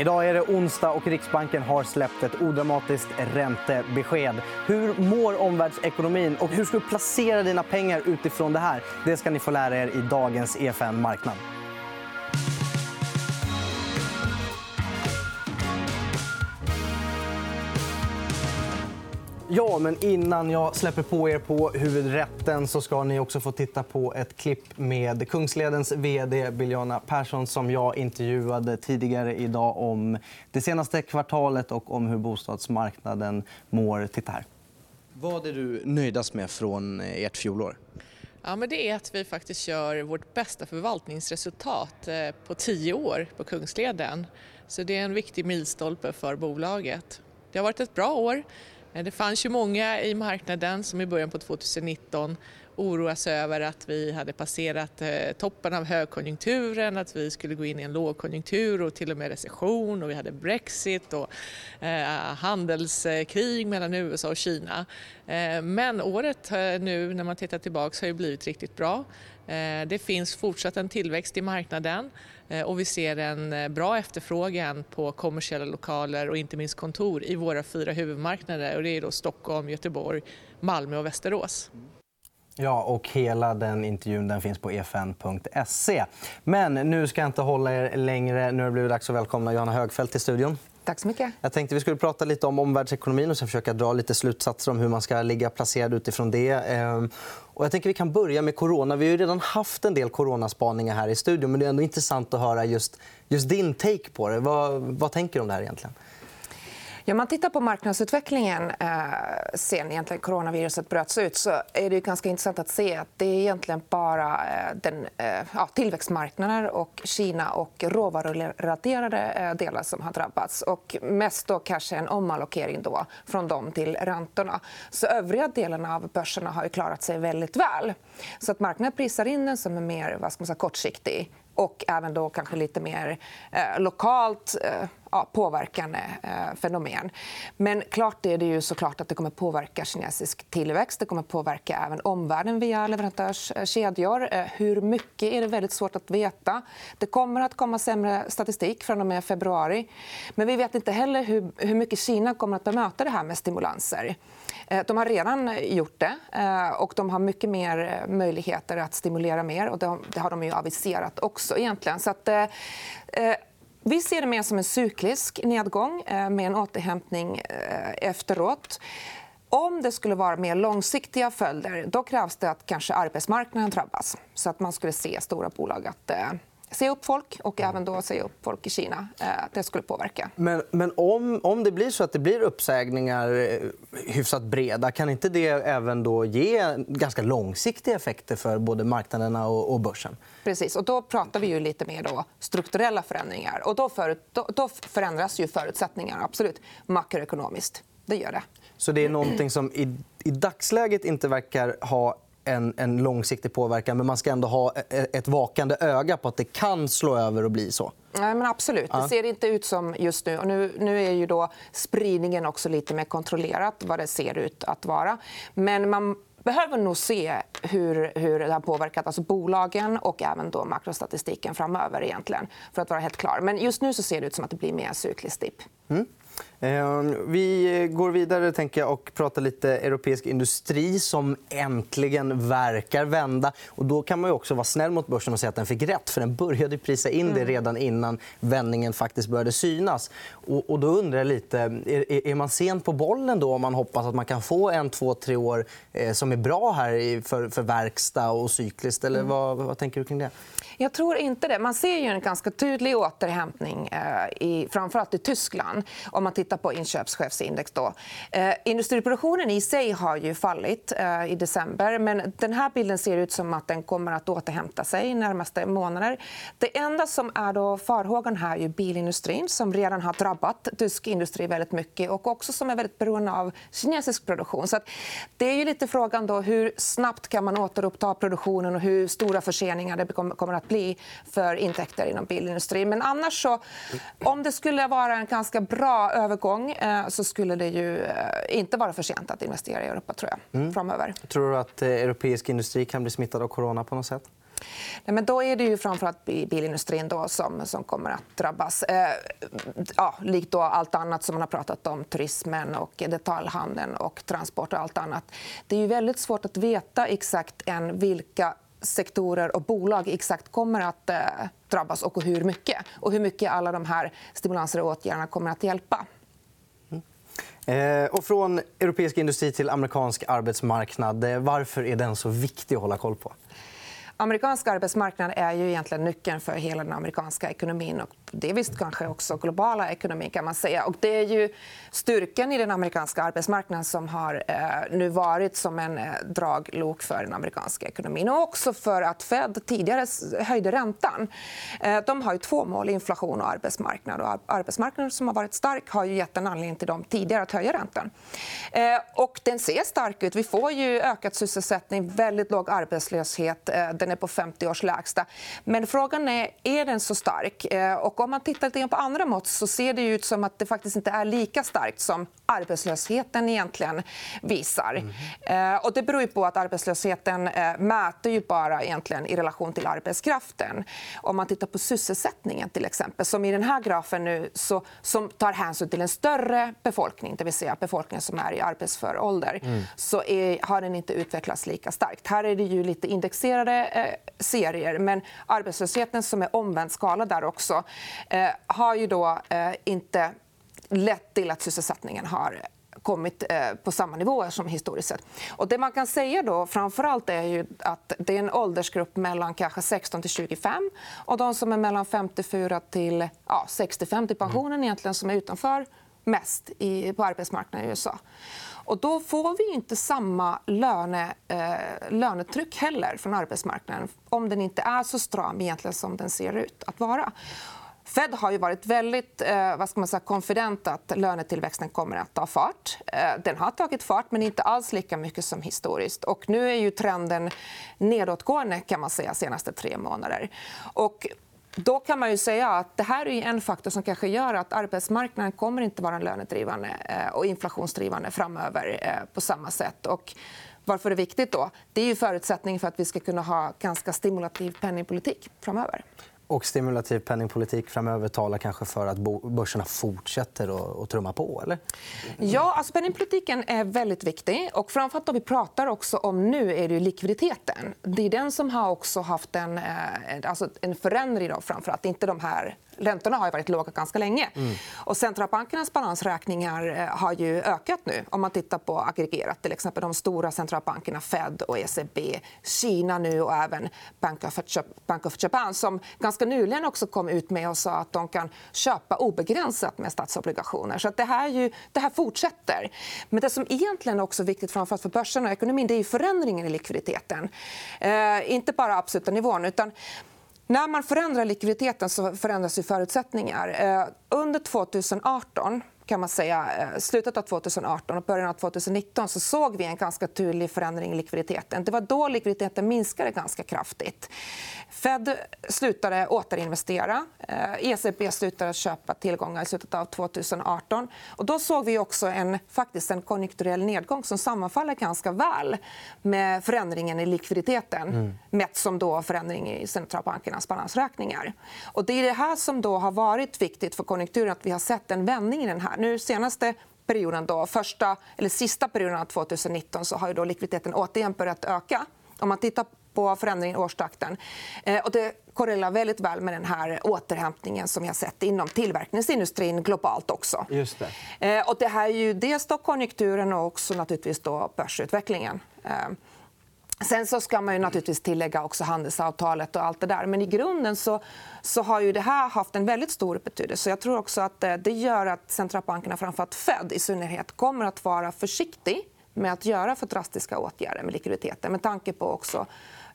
Idag är det onsdag och Riksbanken har släppt ett odramatiskt räntebesked. Hur mår omvärldsekonomin och hur ska du placera dina pengar utifrån det här? Det ska ni få lära er i dagens EFN Marknad. Ja, men innan jag släpper på er på huvudrätten så ska ni också få titta på ett klipp med Kungsledens vd Biljana Persson som jag intervjuade tidigare idag om det senaste kvartalet och om hur bostadsmarknaden mår. Titta här. Vad är du nöjdast med från ert fjolår? Ja, men det är att vi faktiskt kör vårt bästa förvaltningsresultat eh, på tio år på Kungsleden. Så det är en viktig milstolpe för bolaget. Det har varit ett bra år. Eh, det fanns ju många i marknaden som i början på 2019 oroa sig över att vi hade passerat eh, toppen av högkonjunkturen, att vi skulle gå in i en lågkonjunktur och till och med recession och vi hade Brexit och eh, handelskrig mellan USA och Kina. Eh, men året nu när man tittar tillbaka har ju blivit riktigt bra. Det finns fortsatt en tillväxt i marknaden och vi ser en bra efterfrågan på kommersiella lokaler och inte minst kontor i våra fyra huvudmarknader. Och det är då Stockholm, Göteborg, Malmö och Västerås. Mm. Ja, och hela den intervjun den finns på efn.se. Men nu ska jag inte hålla er längre. Nu har det blivit dags att välkomna Johanna Högfeldt till studion. Tack så mycket. Jag tänkte vi skulle prata lite om omvärldsekonomin och sen försöka dra lite slutsatser om hur man ska ligga placerad utifrån det. Ehm, och jag tänker vi kan börja med corona. Vi har redan haft en del coronaspaningar här i studion. Men det är ändå intressant att höra just, just din take på det. Vad, vad tänker du om det här egentligen? Ja, man tittar på marknadsutvecklingen eh, sen egentligen coronaviruset bröts ut så är det ganska intressant att se att det är egentligen bara eh, den, eh, ja, tillväxtmarknader och Kina och råvarurelaterade eh, delar som har drabbats. Och mest då kanske en omallokering då från dem till räntorna. Så övriga delarna av börserna har klarat sig väldigt väl. Så att marknaden prisar in den som är mer vad ska man säga, kortsiktig och även då kanske lite mer eh, lokalt eh, ja, påverkande eh, fenomen. Men klart är det ju såklart att det kommer påverka kinesisk tillväxt. Det kommer påverka även omvärlden via leverantörskedjor. Eh, hur mycket är det väldigt svårt att veta. Det kommer att komma sämre statistik från och med februari. Men vi vet inte heller hur, hur mycket Kina kommer att bemöta det här med stimulanser. Eh, de har redan gjort det eh, och de har mycket mer eh, möjligheter att stimulera mer. Och det har de ju aviserat också. egentligen. Så att, eh, eh vi ser det mer som en cyklisk nedgång eh, med en återhämtning eh, efteråt. Om det skulle vara mer långsiktiga följder då krävs det att kanske arbetsmarknaden drabbas. Så att man skulle se stora bolag att eh, säga upp folk och även då säga upp folk i Kina. Eh, det skulle påverka. Men, men om, om det blir så att det blir uppsägningar eh, hyfsat breda kan inte det även då ge ganska långsiktiga effekter för både marknaderna och, och börsen? Precis. Och då pratar vi ju lite mer då strukturella förändringar. Och då, för, då, då förändras ju förutsättningarna absolut makroekonomiskt. Det gör det. Så det är någonting som i, i dagsläget inte verkar ha en, en långsiktig påverkan men man ska ändå ha e, e, ett vakande öga på att det kan slå över och bli så. Nej, men absolut. Det ser inte ut som just nu. Och nu, nu är ju då spridningen också lite mer kontrollerat vad det ser ut att vara. Men man behöver nog se hur, hur det har påverkat alltså bolagen och även då makrostatistiken framöver. egentligen, för att vara helt klar. Men just nu så ser det ut som att det blir mer cykliskt dipp. Mm. Ehm, vi går vidare tänker jag, och pratar lite europeisk industri som äntligen verkar vända. Och då kan man också vara snäll mot börsen och säga att den fick rätt. för Den började prisa in det mm. redan innan vändningen faktiskt började synas. Och, då undrar jag lite, är, man sen på bollen då om man hoppas att man kan få en, två, tre år eh, som är bra här för, för verkstad och cykliskt? Eller mm. vad, vad tänker du kring det? Jag tror inte det. Man ser ju en ganska tydlig återhämtning eh, i, framförallt i Tyskland om man tittar på inköpschefsindex. Då. Eh, industriproduktionen i sig har ju fallit eh, i december. Men den här bilden ser ut som att den kommer att återhämta sig närmaste månader. Det enda som är då farhågan här är bilindustrin som redan har drabbat tysk industri väldigt mycket och också som är väldigt beroende av kinesisk produktion. Så det är ju lite frågan då hur snabbt kan man återuppta produktionen och hur stora förseningar det kommer att bli för intäkter inom bilindustrin. Men annars så, om det skulle vara en ganska bra övergång eh, så skulle det ju eh, inte vara för sent att investera i Europa tror jag, mm. framöver. Tror du att eh, europeisk industri kan bli smittad av corona på något sätt? Nej, men då är det ju framförallt bilindustrin då som, som kommer att drabbas. Eh, ja, likt då allt annat som man har pratat om, turismen, och detaljhandeln och transport och allt annat. Det är ju väldigt svårt att veta exakt än vilka sektorer och bolag exakt kommer att eh, drabbas och hur mycket. Och hur mycket alla de här stimulanser och åtgärderna kommer att hjälpa. Eh, och från europeisk industri till amerikansk arbetsmarknad. Eh, varför är den så viktig att hålla koll på? Amerikansk arbetsmarknad är ju egentligen nyckeln för hela den amerikanska ekonomin och det visst kanske också globala ekonomin. kan man säga. Och det är ju styrkan i den amerikanska arbetsmarknaden som har eh, nu varit som en eh, draglok för den amerikanska ekonomin. Och också för att Fed tidigare höjde räntan. Eh, de har ju två mål, inflation och arbetsmarknad. Och arbetsmarknaden som har varit stark har ju gett en anledning till dem tidigare att höja räntan. Eh, och den ser stark ut. Vi får ju ökad sysselsättning, väldigt låg arbetslöshet. Eh, den är på 50 års lägsta. Men frågan är, är den så stark? Eh, och om man tittar lite på andra mått så ser det ut som att det faktiskt inte är lika starkt som arbetslösheten egentligen visar. Mm. och det beror på att arbetslösheten eh, mäter ju bara egentligen i relation till arbetskraften. Om man tittar på sysselsättningen, till exempel, som i den här grafen nu så, som tar hänsyn till en större befolkning, det vill säga befolkningen som är i arbetsför ålder, mm. så är, har den inte utvecklats lika starkt. Här är det ju lite indexerade eh, serier, men arbetslösheten som är omvänd skala där också eh, har ju då eh, inte lett till att sysselsättningen har kommit eh, på samma nivåer som historiskt sett. Och det man kan säga då framförallt är ju att det är en åldersgrupp mellan kanske 16 till 25 och de som är mellan 54 till ja, 65 till pensionen mm. egentligen som är utanför mest i, på arbetsmarknaden i USA. Och då får vi inte samma löne, eh, lönetryck heller från arbetsmarknaden om den inte är så stram egentligen som den ser ut att vara. Fed har ju varit väldigt eh, vad ska man säga, konfident att lönetillväxten kommer att ta fart. Eh, den har tagit fart, men inte alls lika mycket som historiskt. Och nu är ju trenden nedåtgående kan man säga de senaste tre månaderna. Och då kan man ju säga att det här är en faktor som kanske gör att arbetsmarknaden kommer inte vara lönedrivande eh, och inflationsdrivande framöver eh, på samma sätt. Och varför det är viktigt då? Det är ju förutsättningen för att vi ska kunna ha ganska stimulativ penningpolitik framöver och stimulativ penningpolitik framöver talar kanske för att börserna fortsätter att trumma på? Eller? Ja, alltså penningpolitiken är väldigt viktig. Och framförallt om vi pratar också om nu är det likviditeten. Det är den som har också haft en, eh, alltså en förändring. Då, framförallt. Inte de här räntorna har varit låga ganska länge. Mm. Och centralbankernas balansräkningar eh, har ju ökat nu. Om man tittar på aggregerat. Till exempel de stora centralbankerna Fed och ECB, Kina nu och även Bank of, Bank of Japan som ganska nyligen också kom ut med och sa att de kan köpa obegränsat med statsobligationer. Så det, här ju, det här fortsätter. Men det som egentligen också är viktigt framförallt för börsen och ekonomin det är förändringen i likviditeten. Eh, inte bara absoluta nivån. utan när man förändrar likviditeten så förändras ju förutsättningar. Eh, under 2018 kan man säga, eh, slutet av 2018 och början av 2019 så såg vi en ganska tydlig förändring i likviditeten. Det var då likviditeten minskade ganska kraftigt. Fed slutade återinvestera. ECB eh, e slutade köpa tillgångar i slutet av 2018. Och då såg vi också en, faktiskt en konjunkturell nedgång som sammanfaller ganska väl med förändringen i likviditeten mm. mätt som då förändring i centralbankernas balansräkningar. Och det är det här som då har varit viktigt för konjunkturen att vi har sett en vändning i den här. Nu senaste perioden, då, första, eller sista perioden av 2019 så har då likviditeten återigen börjat öka. Om man tittar på förändringen i årstakten. Eh, och det korrelerar väldigt väl med den här återhämtningen som vi har sett inom tillverkningsindustrin globalt. också. Just det. Eh, och det här är ju dels då konjunkturen och också naturligtvis då börsutvecklingen. Sen så ska man ju naturligtvis tillägga också handelsavtalet och allt det där. Men i grunden så, så har ju det här haft en väldigt stor betydelse. Jag tror också att eh, det gör att centralbankerna, framförallt Fed i synnerhet, kommer att vara försiktig med att göra för drastiska åtgärder med likviditeten med tanke på också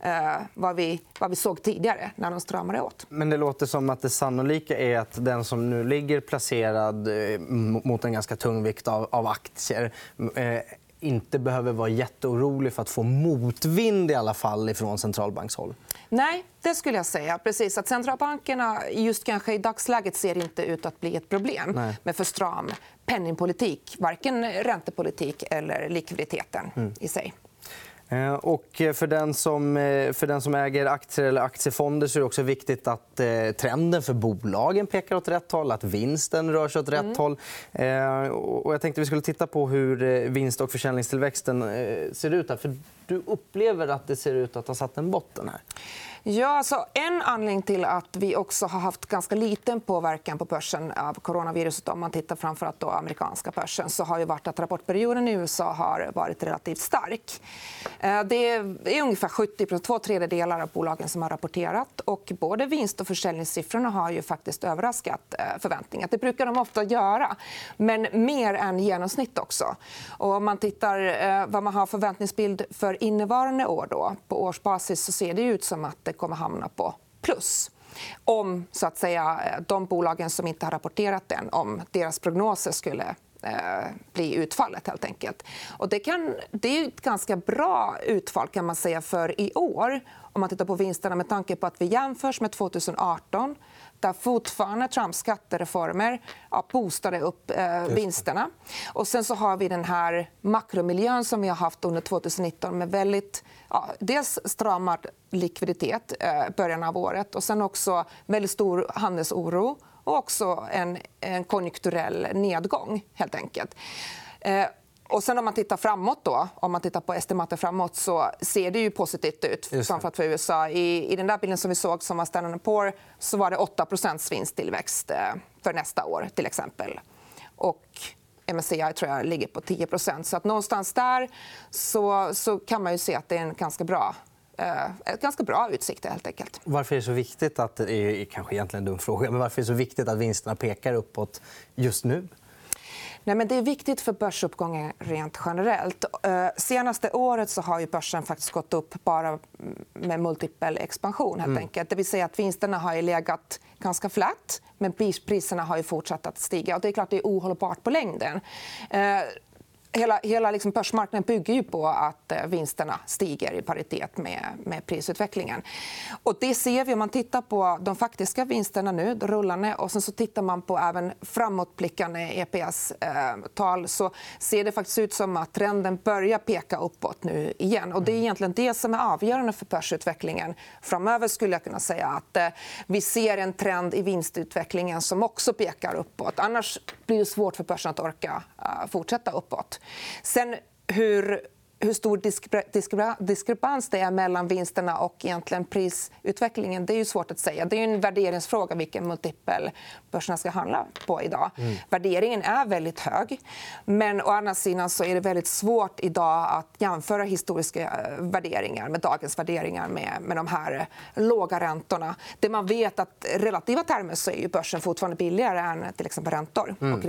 eh, vad, vi, vad vi såg tidigare när de stramade åt. Men det låter som att det sannolika är att den som nu ligger placerad eh, mot en ganska tung vikt av, av aktier eh, inte behöver vara jätteorolig för att få motvind i alla fall från centralbankshåll? Nej, det skulle jag säga. Precis, att centralbankerna just kanske i dagsläget ser inte ut att bli ett problem Nej. med för stram penningpolitik. Varken räntepolitik eller likviditeten mm. i sig. Eh, och för den, som, eh, för den som äger aktier eller aktiefonder så är det också viktigt att eh, trenden för bolagen pekar åt rätt håll, att vinsten rör sig åt rätt mm. håll. Och jag tänkte vi skulle titta på hur vinst och försäljningstillväxten ser ut. Här. För du upplever att det ser ut att ha satt en botten här. Ja, alltså, en anledning till att vi också har haft ganska liten påverkan på börsen av coronaviruset om man tittar framförallt på amerikanska börsen så har ju varit att rapportperioden i USA har varit relativt stark. Eh, det är ungefär 70 två tredjedelar av bolagen som har rapporterat. och Både vinst och försäljningssiffrorna har ju faktiskt överraskat eh, förväntningarna. Det brukar de ofta göra, men mer än genomsnitt också. Och om man tittar eh, vad man har förväntningsbild för innevarande år då, på årsbasis så ser det ut som att kommer hamna på plus om så att säga, eh, de bolagen som inte har rapporterat än om deras prognoser skulle eh, bli utfallet. helt enkelt. Och det, kan, det är ett ganska bra utfall kan man säga för i år om man tittar på vinsterna med tanke på att vi jämförs med 2018 där fortfarande Trumps skattereformer ja, boostade upp eh, vinsterna. Och sen så har vi den här makromiljön som vi har haft under 2019 med väldigt ja, dels stramad likviditet i eh, början av året och sen också väldigt stor handelsoro och också en, en konjunkturell nedgång. helt enkelt. Eh, och sen om man tittar framåt, då, om man tittar på estimater framåt så ser det ju positivt ut, framförallt för USA. I, I den där bilden som vi såg, som var Standard Poor, så var det 8 vinsttillväxt eh, för nästa år. till exempel. Och MSCI tror jag ligger på 10% så att Någonstans där så, så kan man ju se att det är en ganska bra eh, ganska bra utsikter. Helt enkelt. Varför är det så viktigt att... Det är kanske egentligen en dum fråga, men varför är det så viktigt att vinsterna pekar uppåt just nu? Nej, men det är viktigt för börsuppgången rent generellt. Eh, senaste året så har ju börsen faktiskt gått upp bara med multipel expansion. Helt mm. enkelt. Det vill säga att vinsterna har legat ganska flat men priserna har ju fortsatt att stiga. Och det är klart det är ohållbart på längden. Hela, hela liksom börsmarknaden bygger ju på att eh, vinsterna stiger i paritet med, med prisutvecklingen. Och det ser vi om man tittar på de faktiska vinsterna nu, rullande och sen så tittar man på även framåtblickande EPS-tal eh, så ser det faktiskt ut som att trenden börjar peka uppåt nu igen. Och det är egentligen det som är avgörande för börsutvecklingen framöver. skulle jag kunna säga att eh, Vi ser en trend i vinstutvecklingen som också pekar uppåt. Annars blir det svårt för börsen att orka fortsätta uppåt. Sen hur hur stor diskrepans det är mellan vinsterna och egentligen prisutvecklingen det är ju svårt att säga. Det är en värderingsfråga vilken multipel börserna ska handla på idag. Mm. Värderingen är väldigt hög. Men å andra sidan så är det väldigt svårt idag att jämföra historiska eh, värderingar med dagens värderingar med, med de här låga räntorna. Det man vet att relativa termer så är börsen fortfarande billigare än till exempel räntor och mm.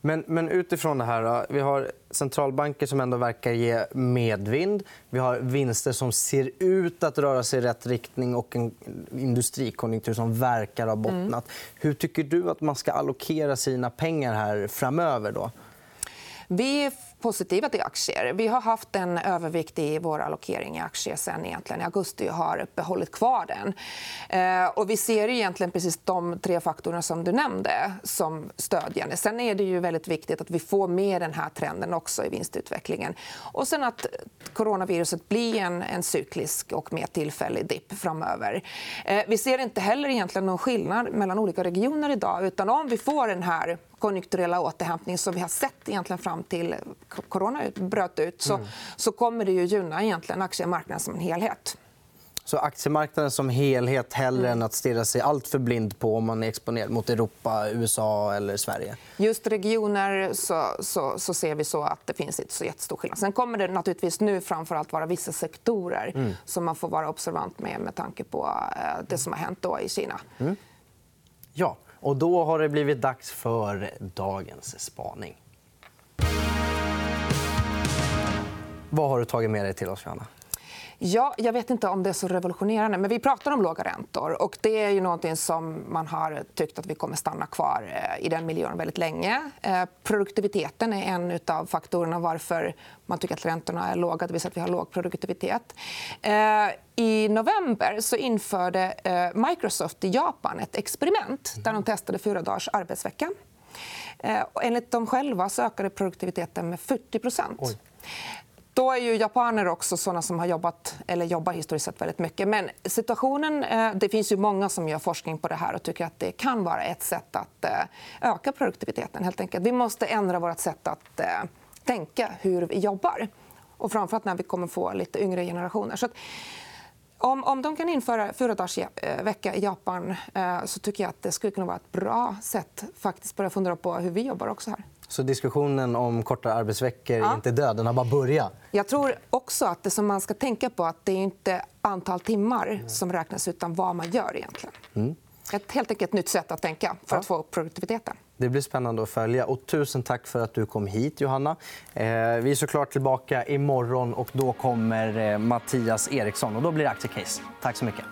Men, men utifrån det här... Vi har centralbanker som ändå verkar ge medvind. Vi har vinster som ser ut att röra sig i rätt riktning och en industrikonjunktur som verkar ha bottnat. Mm. Hur tycker du att man ska allokera sina pengar här framöver? Då? Vi är positiva till aktier. Vi har haft en övervikt i vår allokering i aktier sen egentligen i augusti och har behållit kvar den. Eh, och vi ser egentligen precis de tre faktorerna som du nämnde som stödjande. Sen är det ju väldigt viktigt att vi får med den här trenden också i vinstutvecklingen. Och sen att coronaviruset blir en, en cyklisk och mer tillfällig dipp framöver. Eh, vi ser inte heller egentligen någon skillnad mellan olika regioner idag. utan Om vi får den här konjunkturella återhämtning som vi har sett egentligen fram till corona bröt ut så, mm. så kommer det ju gynna egentligen aktiemarknaden som en helhet. Så aktiemarknaden som helhet hellre mm. än att stirra sig allt för blind på om man är exponerad mot Europa, USA eller Sverige? Just regioner så, så, så ser vi så att det finns inte så jättestor skillnad. Sen kommer det naturligtvis nu framför vara vissa sektorer mm. som man får vara observant med med tanke på eh, det som har hänt då i Kina. Mm. Ja. Och då har det blivit dags för dagens spaning. Vad har du tagit med dig till oss, Johanna? Ja, jag vet inte om det är så revolutionerande. Men vi pratar om låga räntor. och Det är ju någonting som man har tyckt att vi kommer stanna kvar eh, i den miljön väldigt länge. Eh, produktiviteten är en av faktorerna varför man tycker att räntorna är låga. Det vill säga att vi har låg produktivitet. Eh, I november så införde Microsoft i Japan ett experiment där de testade fyra dagars arbetsvecka. Enligt dem själva så ökade produktiviteten med 40 Oj då är ju japaner också såna som har jobbat eller jobbar historiskt sett väldigt mycket. Men situationen, eh, det finns ju många som gör forskning på det här och tycker att det kan vara ett sätt att eh, öka produktiviteten. Helt enkelt. Vi måste ändra vårt sätt att eh, tänka hur vi jobbar. Och framförallt när vi kommer få lite yngre generationer. Så att, om, om de kan införa fyra dagars vecka i Japan så tycker jag att det skulle kunna vara ett bra sätt att börja fundera på hur vi jobbar också här. Så diskussionen om kortare arbetsveckor är inte död, den har bara börjat? Jag tror också att det som man ska tänka på att det är inte antal timmar som räknas utan vad man gör. egentligen. Mm. Ett helt enkelt nytt sätt att tänka för att få upp produktiviteten. Det blir spännande att följa. Och tusen tack för att du kom hit, Johanna. Eh, vi är såklart tillbaka imorgon. och Då kommer eh, Mattias Eriksson. och Då blir det aktiecase. Tack så mycket.